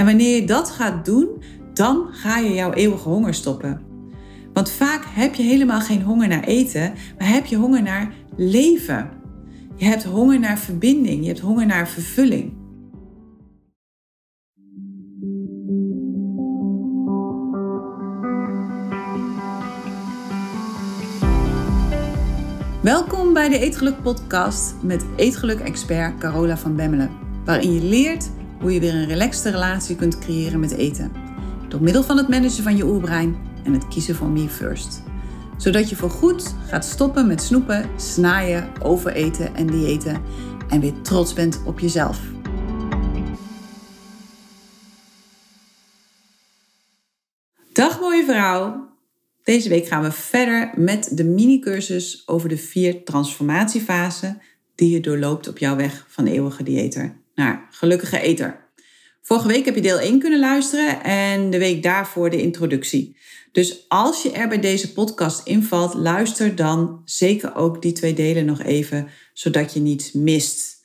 En wanneer je dat gaat doen, dan ga je jouw eeuwige honger stoppen. Want vaak heb je helemaal geen honger naar eten, maar heb je honger naar leven. Je hebt honger naar verbinding, je hebt honger naar vervulling. Welkom bij de Eetgeluk Podcast met Eetgeluk-expert Carola van Bemmelen, waarin je leert hoe je weer een relaxte relatie kunt creëren met eten. Door middel van het managen van je oerbrein en het kiezen van me first. Zodat je voorgoed gaat stoppen met snoepen, snaaien, overeten en diëten en weer trots bent op jezelf. Dag mooie vrouw! Deze week gaan we verder met de mini-cursus over de vier transformatiefasen die je doorloopt op jouw weg van eeuwige dieeter gelukkige eter. Vorige week heb je deel 1 kunnen luisteren en de week daarvoor de introductie. Dus als je er bij deze podcast invalt, luister dan zeker ook die twee delen nog even, zodat je niets mist.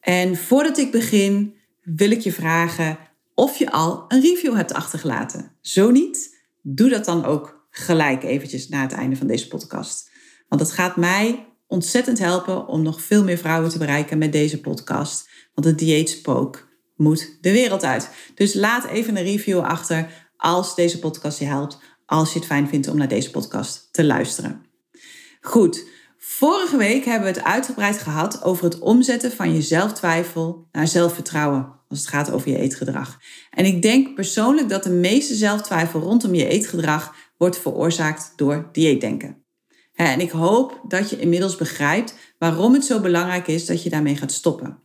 En voordat ik begin, wil ik je vragen of je al een review hebt achtergelaten. Zo niet, doe dat dan ook gelijk eventjes na het einde van deze podcast. Want het gaat mij ontzettend helpen om nog veel meer vrouwen te bereiken met deze podcast. Want het dieetspook moet de wereld uit. Dus laat even een review achter als deze podcast je helpt. Als je het fijn vindt om naar deze podcast te luisteren. Goed, vorige week hebben we het uitgebreid gehad over het omzetten van je zelftwijfel naar zelfvertrouwen. Als het gaat over je eetgedrag. En ik denk persoonlijk dat de meeste zelftwijfel rondom je eetgedrag wordt veroorzaakt door dieetdenken. En ik hoop dat je inmiddels begrijpt waarom het zo belangrijk is dat je daarmee gaat stoppen.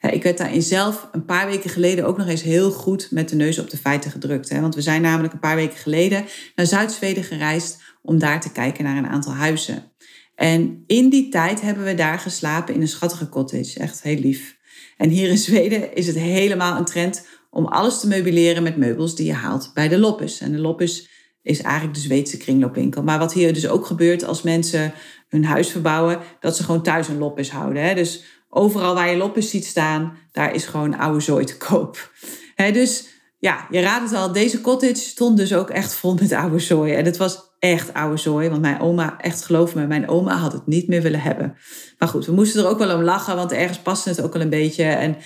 Ik werd daarin zelf een paar weken geleden ook nog eens heel goed met de neus op de feiten gedrukt. Want we zijn namelijk een paar weken geleden naar Zuid-Zweden gereisd om daar te kijken naar een aantal huizen. En in die tijd hebben we daar geslapen in een schattige cottage. Echt heel lief. En hier in Zweden is het helemaal een trend om alles te meubileren met meubels die je haalt bij de Loppes. En de Loppes is eigenlijk de Zweedse kringloopwinkel. Maar wat hier dus ook gebeurt als mensen hun huis verbouwen, dat ze gewoon thuis een Loppes houden. Hè? Dus overal waar je Loppes ziet staan, daar is gewoon oude zooi te koop. Hè, dus ja, je raadt het al, deze cottage stond dus ook echt vol met oude zooi. En het was echt oude zooi, want mijn oma, echt geloof me, mijn oma had het niet meer willen hebben. Maar goed, we moesten er ook wel om lachen, want ergens paste het ook wel een beetje. En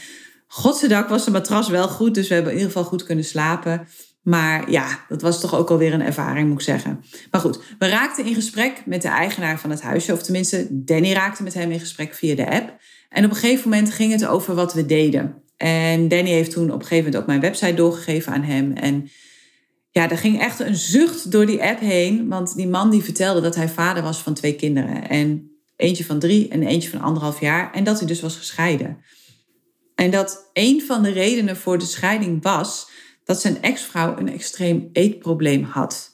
godzijdank was de matras wel goed, dus we hebben in ieder geval goed kunnen slapen. Maar ja, dat was toch ook alweer een ervaring, moet ik zeggen. Maar goed, we raakten in gesprek met de eigenaar van het huisje. Of tenminste, Danny raakte met hem in gesprek via de app. En op een gegeven moment ging het over wat we deden. En Danny heeft toen op een gegeven moment ook mijn website doorgegeven aan hem. En ja, er ging echt een zucht door die app heen. Want die man die vertelde dat hij vader was van twee kinderen. En eentje van drie en eentje van anderhalf jaar. En dat hij dus was gescheiden. En dat een van de redenen voor de scheiding was dat zijn ex-vrouw een extreem eetprobleem had.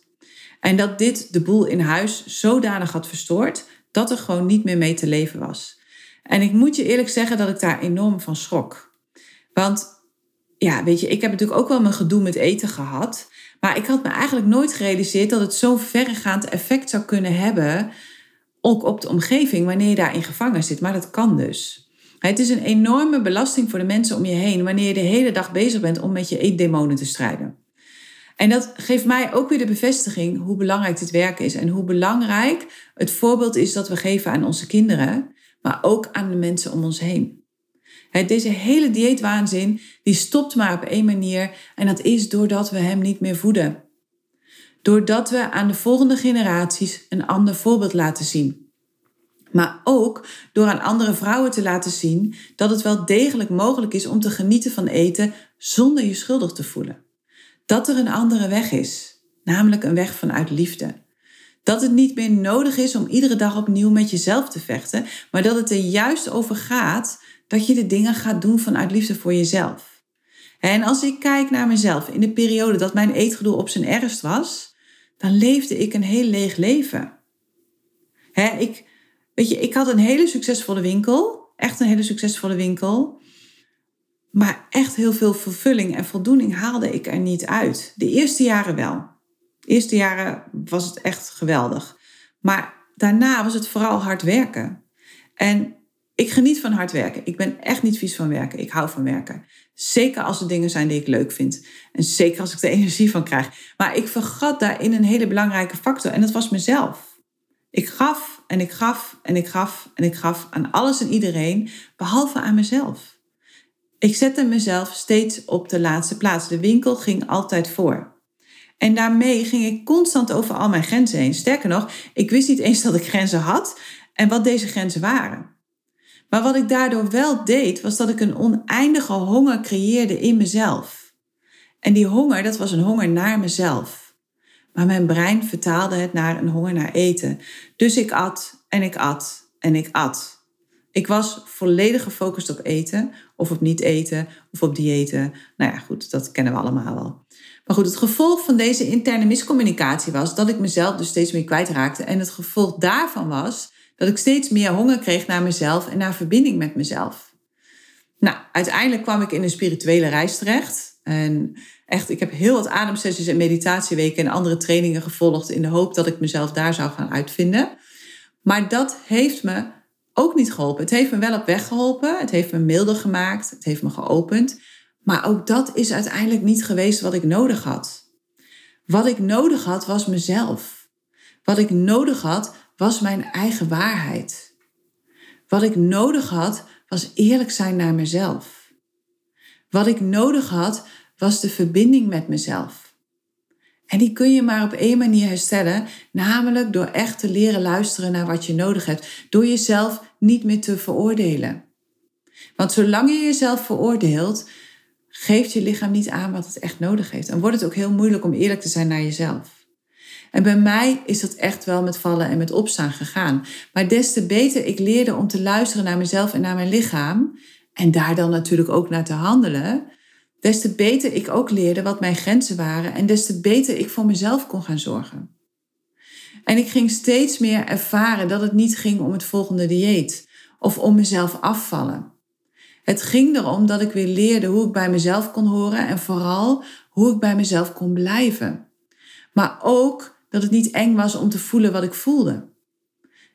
En dat dit de boel in huis zodanig had verstoord dat er gewoon niet meer mee te leven was. En ik moet je eerlijk zeggen dat ik daar enorm van schrok. Want ja, weet je, ik heb natuurlijk ook wel mijn gedoe met eten gehad. Maar ik had me eigenlijk nooit gerealiseerd dat het zo'n verregaand effect zou kunnen hebben. Ook op de omgeving wanneer je daarin gevangen zit. Maar dat kan dus. Het is een enorme belasting voor de mensen om je heen wanneer je de hele dag bezig bent om met je eetdemonen te strijden. En dat geeft mij ook weer de bevestiging hoe belangrijk dit werk is en hoe belangrijk het voorbeeld is dat we geven aan onze kinderen, maar ook aan de mensen om ons heen. Deze hele dieetwaanzin die stopt maar op één manier en dat is doordat we hem niet meer voeden. Doordat we aan de volgende generaties een ander voorbeeld laten zien. Maar ook door aan andere vrouwen te laten zien dat het wel degelijk mogelijk is om te genieten van eten zonder je schuldig te voelen. Dat er een andere weg is, namelijk een weg vanuit liefde. Dat het niet meer nodig is om iedere dag opnieuw met jezelf te vechten, maar dat het er juist over gaat dat je de dingen gaat doen vanuit liefde voor jezelf. En als ik kijk naar mezelf in de periode dat mijn eetgedoe op zijn ergst was, dan leefde ik een heel leeg leven. ik, Weet je, ik had een hele succesvolle winkel. Echt een hele succesvolle winkel. Maar echt heel veel vervulling en voldoening haalde ik er niet uit. De eerste jaren wel. De eerste jaren was het echt geweldig. Maar daarna was het vooral hard werken. En Ik geniet van hard werken. Ik ben echt niet vies van werken. Ik hou van werken. Zeker als er dingen zijn die ik leuk vind. En zeker als ik er energie van krijg. Maar ik vergat daarin een hele belangrijke factor. En dat was mezelf. Ik gaf en ik gaf en ik gaf en ik gaf aan alles en iedereen. Behalve aan mezelf. Ik zette mezelf steeds op de laatste plaats. De winkel ging altijd voor. En daarmee ging ik constant over al mijn grenzen heen. Sterker nog, ik wist niet eens dat ik grenzen had en wat deze grenzen waren. Maar wat ik daardoor wel deed, was dat ik een oneindige honger creëerde in mezelf. En die honger, dat was een honger naar mezelf. Maar mijn brein vertaalde het naar een honger naar eten. Dus ik at en ik at en ik at. Ik was volledig gefocust op eten, of op niet eten, of op diëten. Nou ja, goed, dat kennen we allemaal wel. Maar goed, het gevolg van deze interne miscommunicatie was dat ik mezelf dus steeds meer kwijtraakte. En het gevolg daarvan was dat ik steeds meer honger kreeg naar mezelf en naar verbinding met mezelf. Nou, uiteindelijk kwam ik in een spirituele reis terecht. En echt, ik heb heel wat ademsessies en meditatieweken en andere trainingen gevolgd in de hoop dat ik mezelf daar zou gaan uitvinden. Maar dat heeft me ook niet geholpen. Het heeft me wel op weg geholpen. Het heeft me milder gemaakt. Het heeft me geopend. Maar ook dat is uiteindelijk niet geweest wat ik nodig had. Wat ik nodig had was mezelf. Wat ik nodig had was mijn eigen waarheid. Wat ik nodig had was eerlijk zijn naar mezelf. Wat ik nodig had was de verbinding met mezelf. En die kun je maar op één manier herstellen, namelijk door echt te leren luisteren naar wat je nodig hebt, door jezelf niet meer te veroordelen. Want zolang je jezelf veroordeelt, geeft je lichaam niet aan wat het echt nodig heeft. En wordt het ook heel moeilijk om eerlijk te zijn naar jezelf. En bij mij is dat echt wel met vallen en met opstaan gegaan. Maar des te beter ik leerde om te luisteren naar mezelf en naar mijn lichaam, en daar dan natuurlijk ook naar te handelen, des te beter ik ook leerde wat mijn grenzen waren en des te beter ik voor mezelf kon gaan zorgen. En ik ging steeds meer ervaren dat het niet ging om het volgende dieet of om mezelf afvallen. Het ging erom dat ik weer leerde hoe ik bij mezelf kon horen en vooral hoe ik bij mezelf kon blijven. Maar ook dat het niet eng was om te voelen wat ik voelde.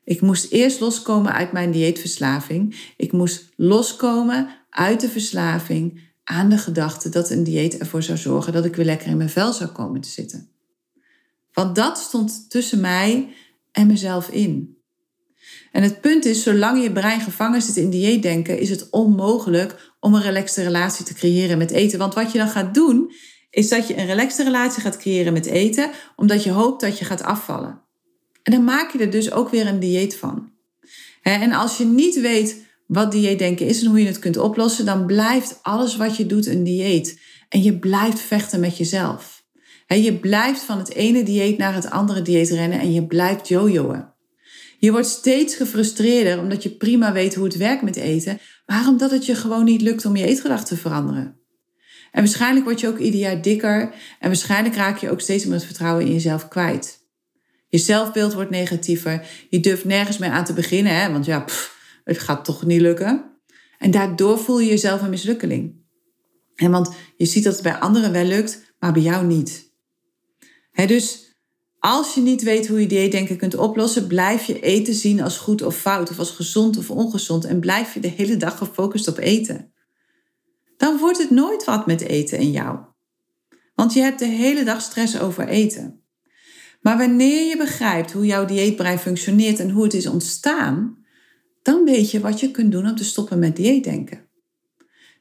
Ik moest eerst loskomen uit mijn dieetverslaving. Ik moest loskomen uit de verslaving aan de gedachte dat een dieet ervoor zou zorgen dat ik weer lekker in mijn vel zou komen te zitten. Want dat stond tussen mij en mezelf in. En het punt is, zolang je brein gevangen zit in dieetdenken, is het onmogelijk om een relaxte relatie te creëren met eten. Want wat je dan gaat doen, is dat je een relaxte relatie gaat creëren met eten, omdat je hoopt dat je gaat afvallen. En dan maak je er dus ook weer een dieet van. En als je niet weet wat dieetdenken is en hoe je het kunt oplossen, dan blijft alles wat je doet een dieet. En je blijft vechten met jezelf. Je blijft van het ene dieet naar het andere dieet rennen en je blijft jojoen. Je wordt steeds gefrustreerder omdat je prima weet hoe het werkt met eten, maar omdat het je gewoon niet lukt om je eetgedrag te veranderen. En waarschijnlijk word je ook ieder jaar dikker en waarschijnlijk raak je ook steeds meer het vertrouwen in jezelf kwijt. Je zelfbeeld wordt negatiever, je durft nergens meer aan te beginnen, hè? want ja, het gaat toch niet lukken. En daardoor voel je jezelf een mislukkeling. En want je ziet dat het bij anderen wel lukt, maar bij jou niet. Dus als je niet weet hoe je dieetdenken kunt oplossen, blijf je eten zien als goed of fout, of als gezond of ongezond, en blijf je de hele dag gefocust op eten dan wordt het nooit wat met eten in jou. Want je hebt de hele dag stress over eten. Maar wanneer je begrijpt hoe jouw dieetbrein functioneert en hoe het is ontstaan, dan weet je wat je kunt doen om te stoppen met dieetdenken.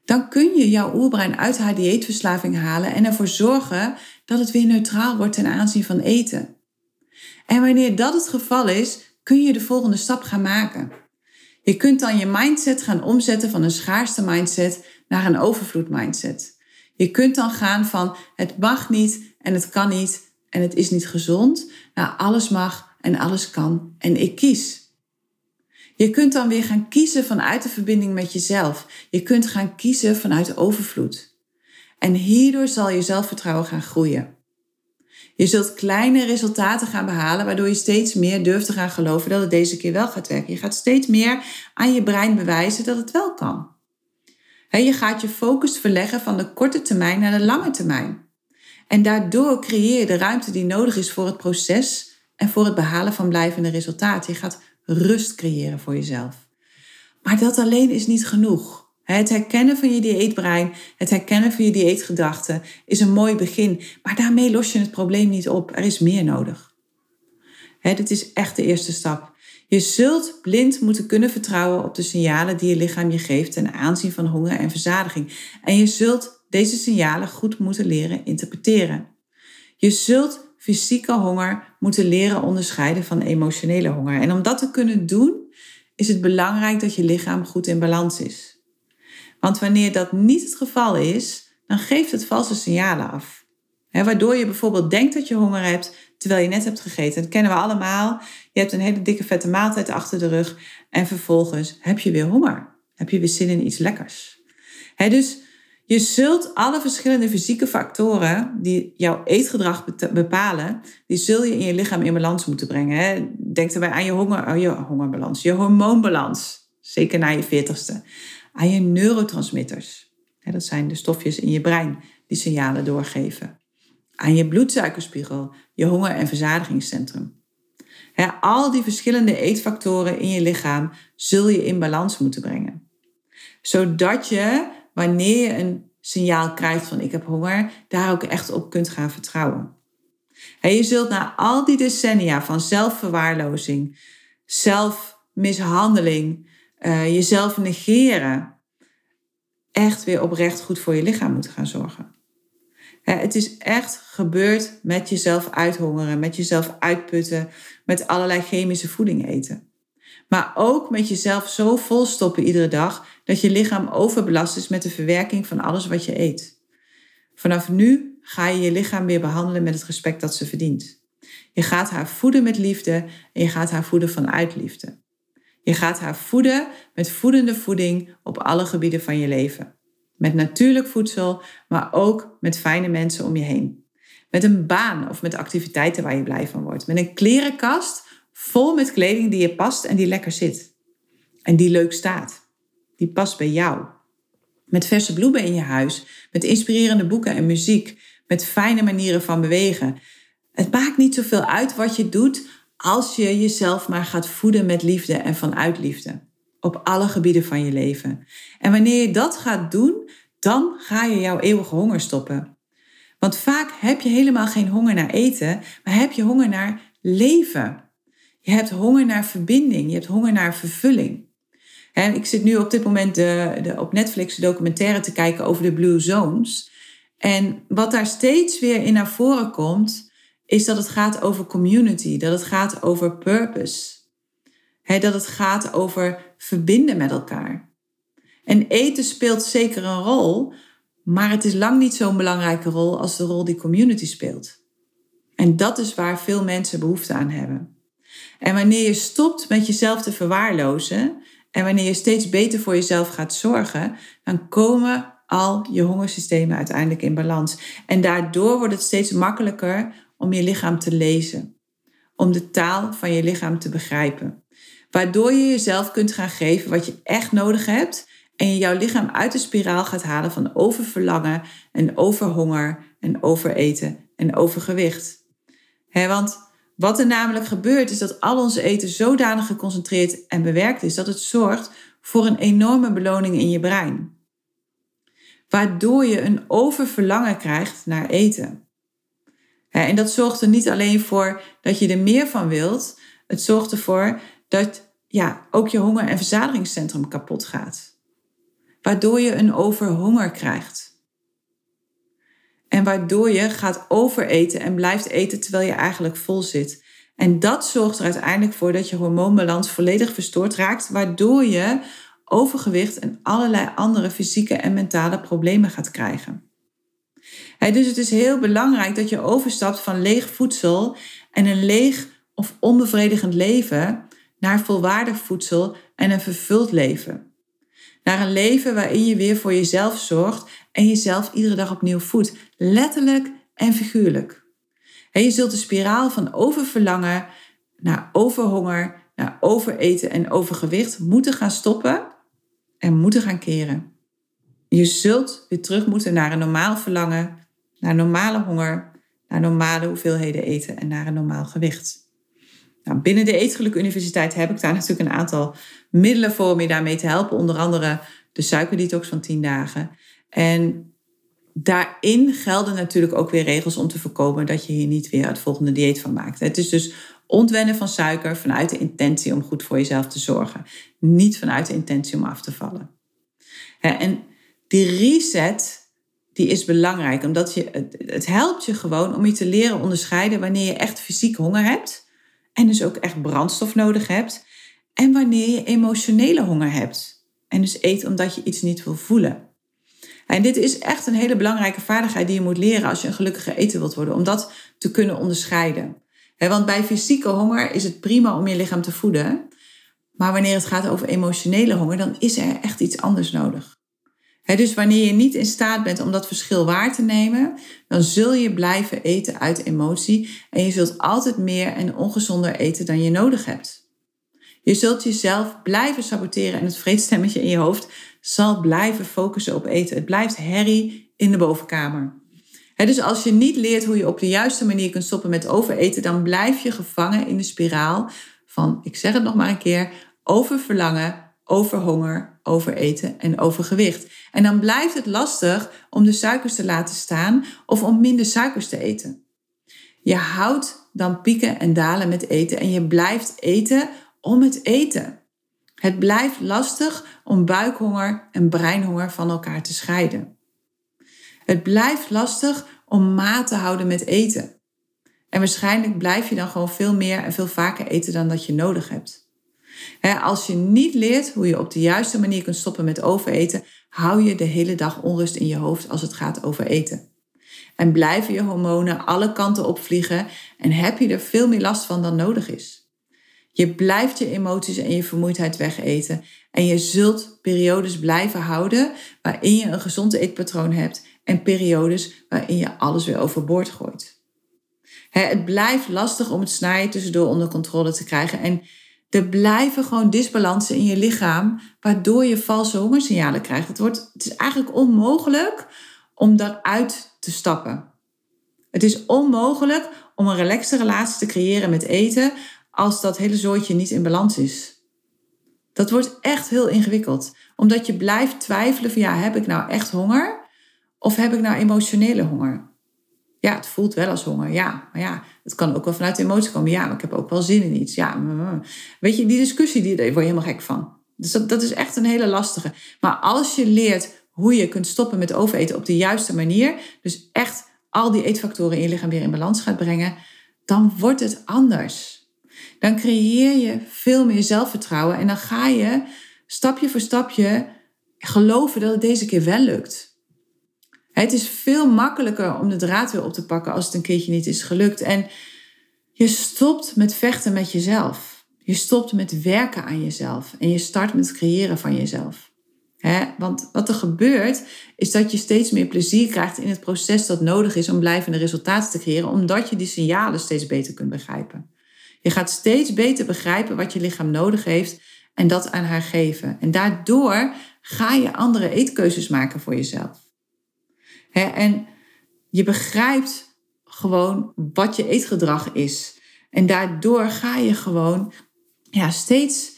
Dan kun je jouw oerbrein uit haar dieetverslaving halen en ervoor zorgen dat het weer neutraal wordt ten aanzien van eten. En wanneer dat het geval is, kun je de volgende stap gaan maken. Je kunt dan je mindset gaan omzetten van een schaarste mindset naar een overvloed mindset. Je kunt dan gaan van het mag niet en het kan niet en het is niet gezond naar alles mag en alles kan en ik kies. Je kunt dan weer gaan kiezen vanuit de verbinding met jezelf. Je kunt gaan kiezen vanuit overvloed. En hierdoor zal je zelfvertrouwen gaan groeien. Je zult kleine resultaten gaan behalen, waardoor je steeds meer durft te gaan geloven dat het deze keer wel gaat werken. Je gaat steeds meer aan je brein bewijzen dat het wel kan. Je gaat je focus verleggen van de korte termijn naar de lange termijn. En daardoor creëer je de ruimte die nodig is voor het proces en voor het behalen van blijvende resultaten. Je gaat rust creëren voor jezelf. Maar dat alleen is niet genoeg. Het herkennen van je dieetbrein, het herkennen van je dieetgedachten is een mooi begin. Maar daarmee los je het probleem niet op. Er is meer nodig. Dit is echt de eerste stap. Je zult blind moeten kunnen vertrouwen op de signalen die je lichaam je geeft ten aanzien van honger en verzadiging. En je zult deze signalen goed moeten leren interpreteren. Je zult fysieke honger moeten leren onderscheiden van emotionele honger. En om dat te kunnen doen, is het belangrijk dat je lichaam goed in balans is. Want wanneer dat niet het geval is, dan geeft het valse signalen af. waardoor je bijvoorbeeld denkt dat je honger hebt, terwijl je net hebt gegeten. Dat kennen we allemaal. Je hebt een hele dikke vette maaltijd achter de rug en vervolgens heb je weer honger. Heb je weer zin in iets lekkers. dus je zult alle verschillende fysieke factoren die jouw eetgedrag bepalen, die zul je in je lichaam in balans moeten brengen. Denk erbij aan je, honger, je hongerbalans, je hormoonbalans, zeker na je veertigste. Aan je neurotransmitters. Dat zijn de stofjes in je brein die signalen doorgeven. Aan je bloedsuikerspiegel, je honger- en verzadigingscentrum. al die verschillende eetfactoren in je lichaam zul je in balans moeten brengen. Zodat je, wanneer je een signaal krijgt van ik heb honger, daar ook echt op kunt gaan vertrouwen. je zult na al die decennia van zelfverwaarlozing, zelfmishandeling, uh, jezelf negeren, echt weer oprecht goed voor je lichaam moeten gaan zorgen. Het is echt gebeurd met jezelf uithongeren, met jezelf uitputten, met allerlei chemische voeding eten. Maar ook met jezelf zo volstoppen iedere dag dat je lichaam overbelast is met de verwerking van alles wat je eet. Vanaf nu ga je je lichaam weer behandelen met het respect dat ze verdient. Je gaat haar voeden met liefde en je gaat haar voeden vanuit liefde. Je gaat haar voeden met voedende voeding op alle gebieden van je leven. Met natuurlijk voedsel, maar ook met fijne mensen om je heen. Met een baan of met activiteiten waar je blij van wordt. Met een klerenkast vol met kleding die je past en die lekker zit. En die leuk staat. Die past bij jou. Met verse bloemen in je huis. Met inspirerende boeken en muziek. Met fijne manieren van bewegen. Het maakt niet zoveel uit wat je doet als je jezelf maar gaat voeden met liefde en vanuit liefde op alle gebieden van je leven. En wanneer je dat gaat doen, dan ga je jouw eeuwige honger stoppen. Want vaak heb je helemaal geen honger naar eten, maar heb je honger naar leven. Je hebt honger naar verbinding, je hebt honger naar vervulling. Ik zit nu op dit moment de, op Netflix de documentaire te kijken over de Blue Zones. En wat daar steeds weer in naar voren komt, is dat het gaat over community, dat het gaat over purpose. dat het gaat over verbinden met elkaar. En eten speelt zeker een rol, maar het is lang niet zo'n belangrijke rol als de rol die community speelt. En dat is waar veel mensen behoefte aan hebben. En wanneer je stopt met jezelf te verwaarlozen en wanneer je steeds beter voor jezelf gaat zorgen, dan komen al je hongersystemen uiteindelijk in balans. En daardoor wordt het steeds makkelijker om je lichaam te lezen, om de taal van je lichaam te begrijpen. Waardoor je jezelf kunt gaan geven wat je echt nodig hebt en je jouw lichaam uit de spiraal gaat halen van oververlangen en overhonger en overeten en overgewicht. He, want wat er namelijk gebeurt is dat al ons eten zodanig geconcentreerd en bewerkt is dat het zorgt voor een enorme beloning in je brein. Waardoor je een oververlangen krijgt naar eten. En dat zorgt er niet alleen voor dat je er meer van wilt, het zorgt ervoor dat ja, ook je honger- en verzadigingscentrum kapot gaat. Waardoor je een overhonger krijgt. En waardoor je gaat overeten en blijft eten terwijl je eigenlijk vol zit. En dat zorgt er uiteindelijk voor dat je hormoonbalans volledig verstoord raakt, waardoor je overgewicht en allerlei andere fysieke en mentale problemen gaat krijgen. dus het is heel belangrijk dat je overstapt van leeg voedsel en een leeg of onbevredigend leven naar volwaardig voedsel en een vervuld leven. Naar een leven waarin je weer voor jezelf zorgt en jezelf iedere dag opnieuw voedt, letterlijk en figuurlijk. En je zult de spiraal van oververlangen naar overhonger, naar overeten en overgewicht moeten gaan stoppen en moeten gaan keren. Je zult weer terug moeten naar een normaal verlangen, naar normale honger, naar normale hoeveelheden eten en naar een normaal gewicht. Nou, binnen de Eetgeluk Universiteit heb ik daar natuurlijk een aantal middelen voor om je daarmee te helpen. Onder andere de suikerdetox van 10 dagen. En daarin gelden natuurlijk ook weer regels om te voorkomen dat je hier niet weer het volgende dieet van maakt. Het is dus ontwennen van suiker vanuit de intentie om goed voor jezelf te zorgen. Niet vanuit de intentie om af te vallen. En die reset, die is belangrijk, omdat je, het helpt je gewoon om je te leren onderscheiden wanneer je echt fysiek honger hebt en dus ook echt brandstof nodig hebt en wanneer je emotionele honger hebt en dus eet omdat je iets niet wil voelen. En dit is echt een hele belangrijke vaardigheid die je moet leren als je een gelukkige eten wilt worden, om dat te kunnen onderscheiden. Want bij fysieke honger is het prima om je lichaam te voeden, maar wanneer het gaat over emotionele honger, dan is er echt iets anders nodig. dus wanneer je niet in staat bent om dat verschil waar te nemen, dan zul je blijven eten uit emotie en je zult altijd meer en ongezonder eten dan je nodig hebt. Je zult jezelf blijven saboteren en het vreedstemmetje in je hoofd zal blijven focussen op eten. Het blijft herrie in de bovenkamer. dus als je niet leert hoe je op de juiste manier kunt stoppen met overeten, dan blijf je gevangen in de spiraal van, ik zeg het nog maar een keer, oververlangen, overhonger, overeten en overgewicht. En dan blijft het lastig om de suikers te laten staan of om minder suikers te eten. Je houdt dan pieken en dalen met eten en je blijft eten om het eten. Het blijft lastig om buikhonger en breinhonger van elkaar te scheiden. Het blijft lastig om maat te houden met eten. En waarschijnlijk blijf je dan gewoon veel meer en veel vaker eten dan dat je nodig hebt. Als je niet leert hoe je op de juiste manier kunt stoppen met overeten, hou je de hele dag onrust in je hoofd als het gaat over eten. En blijven je hormonen alle kanten opvliegen en heb je er veel meer last van dan nodig is. Je blijft je emoties en je vermoeidheid wegeten. En je zult periodes blijven houden waarin je een gezond eetpatroon hebt en periodes waarin je alles weer overboord gooit. Het blijft lastig om het snijden tussendoor onder controle te krijgen. En er blijven gewoon disbalansen in je lichaam, waardoor je valse hongersignalen krijgt. Het, wordt, het is eigenlijk onmogelijk om daaruit te stappen. Het is onmogelijk om een relaxte relatie te creëren met eten als dat hele zooitje niet in balans is. Dat wordt echt heel ingewikkeld, omdat je blijft twijfelen van ja, heb ik nou echt honger of heb ik nou emotionele honger? Ja, het voelt wel als honger, ja, maar ja, het kan ook wel vanuit de emotie komen. Ja, maar ik heb ook wel zin in iets. Ja, mm, mm. weet je, die discussie, die, daar word je helemaal gek van. Dus dat, dat is echt een hele lastige. Maar als je leert hoe je kunt stoppen met overeten op de juiste manier, dus echt al die eetfactoren in je lichaam weer in balans gaat brengen, dan wordt het anders dan creëer je veel meer zelfvertrouwen en dan ga je stapje voor stapje geloven dat het deze keer wel lukt. Het is veel makkelijker om de draad weer op te pakken als het een keertje niet is gelukt. En je stopt met vechten met jezelf. Je stopt met werken aan jezelf. En je start met het creëren van jezelf. want wat er gebeurt, is dat je steeds meer plezier krijgt in het proces dat nodig is om blijvende resultaten te creëren, omdat je die signalen steeds beter kunt begrijpen. Je gaat steeds beter begrijpen wat je lichaam nodig heeft en dat aan haar geven. En daardoor ga je andere eetkeuzes maken voor jezelf. en je begrijpt gewoon wat je eetgedrag is. En daardoor ga je gewoon ja, steeds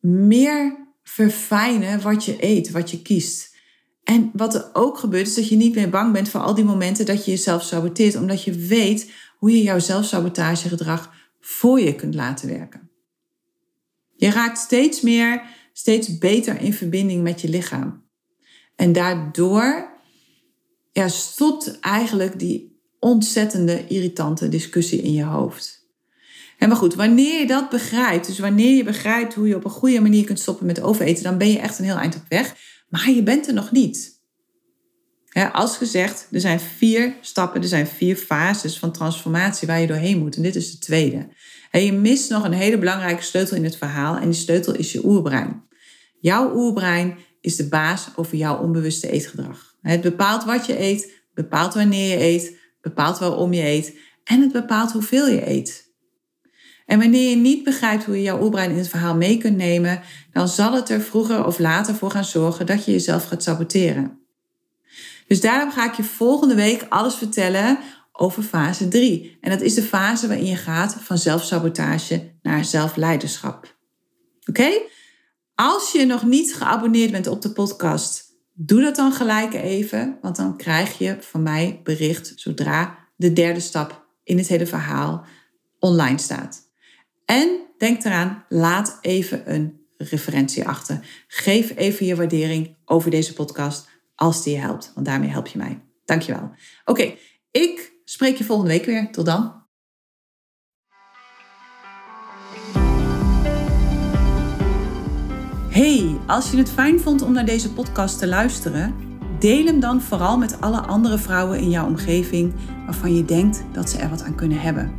meer verfijnen wat je eet, wat je kiest. En wat er ook gebeurt, is dat je niet meer bang bent voor al die momenten dat je jezelf saboteert, omdat je weet hoe je jouw zelfsabotagegedrag voor je kunt laten werken. Je raakt steeds meer, steeds beter in verbinding met je lichaam. En daardoor ja, stopt eigenlijk die ontzettende irritante discussie in je hoofd. En maar goed, wanneer je dat begrijpt, dus wanneer je begrijpt hoe je op een goede manier kunt stoppen met overeten, dan ben je echt een heel eind op weg. Maar je bent er nog niet. Als gezegd, er zijn vier stappen, er zijn vier fases van transformatie waar je doorheen moet. En dit is de tweede. Je mist nog een hele belangrijke sleutel in het verhaal en die sleutel is je oerbrein. Jouw oerbrein is de baas over jouw onbewuste eetgedrag. Het bepaalt wat je eet, bepaalt wanneer je eet, bepaalt waarom je eet en het bepaalt hoeveel je eet. En wanneer je niet begrijpt hoe je jouw oerbrein in het verhaal mee kunt nemen, dan zal het er vroeger of later voor gaan zorgen dat je jezelf gaat saboteren. Dus daarom ga ik je volgende week alles vertellen over fase 3. En dat is de fase waarin je gaat van zelfsabotage naar zelfleiderschap. Oké? Als je nog niet geabonneerd bent op de podcast, doe dat dan gelijk even, want dan krijg je van mij bericht zodra de derde stap in het hele verhaal online staat. En denk eraan, laat even een referentie achter. Geef even je waardering over deze podcast als die je helpt, want daarmee help je mij. Dankjewel. Oké, ik spreek je volgende week weer. Tot dan. Hey, als je het fijn vond om naar deze podcast te luisteren, deel hem dan vooral met alle andere vrouwen in jouw omgeving waarvan je denkt dat ze er wat aan kunnen hebben.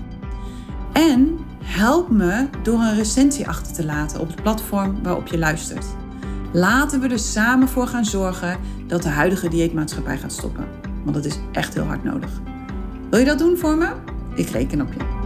En help me door een recensie achter te laten op het platform waarop je luistert. Laten we er samen voor gaan zorgen dat de huidige dieetmaatschappij gaat stoppen. Want dat is echt heel hard nodig. Wil je dat doen voor me? Ik reken op je.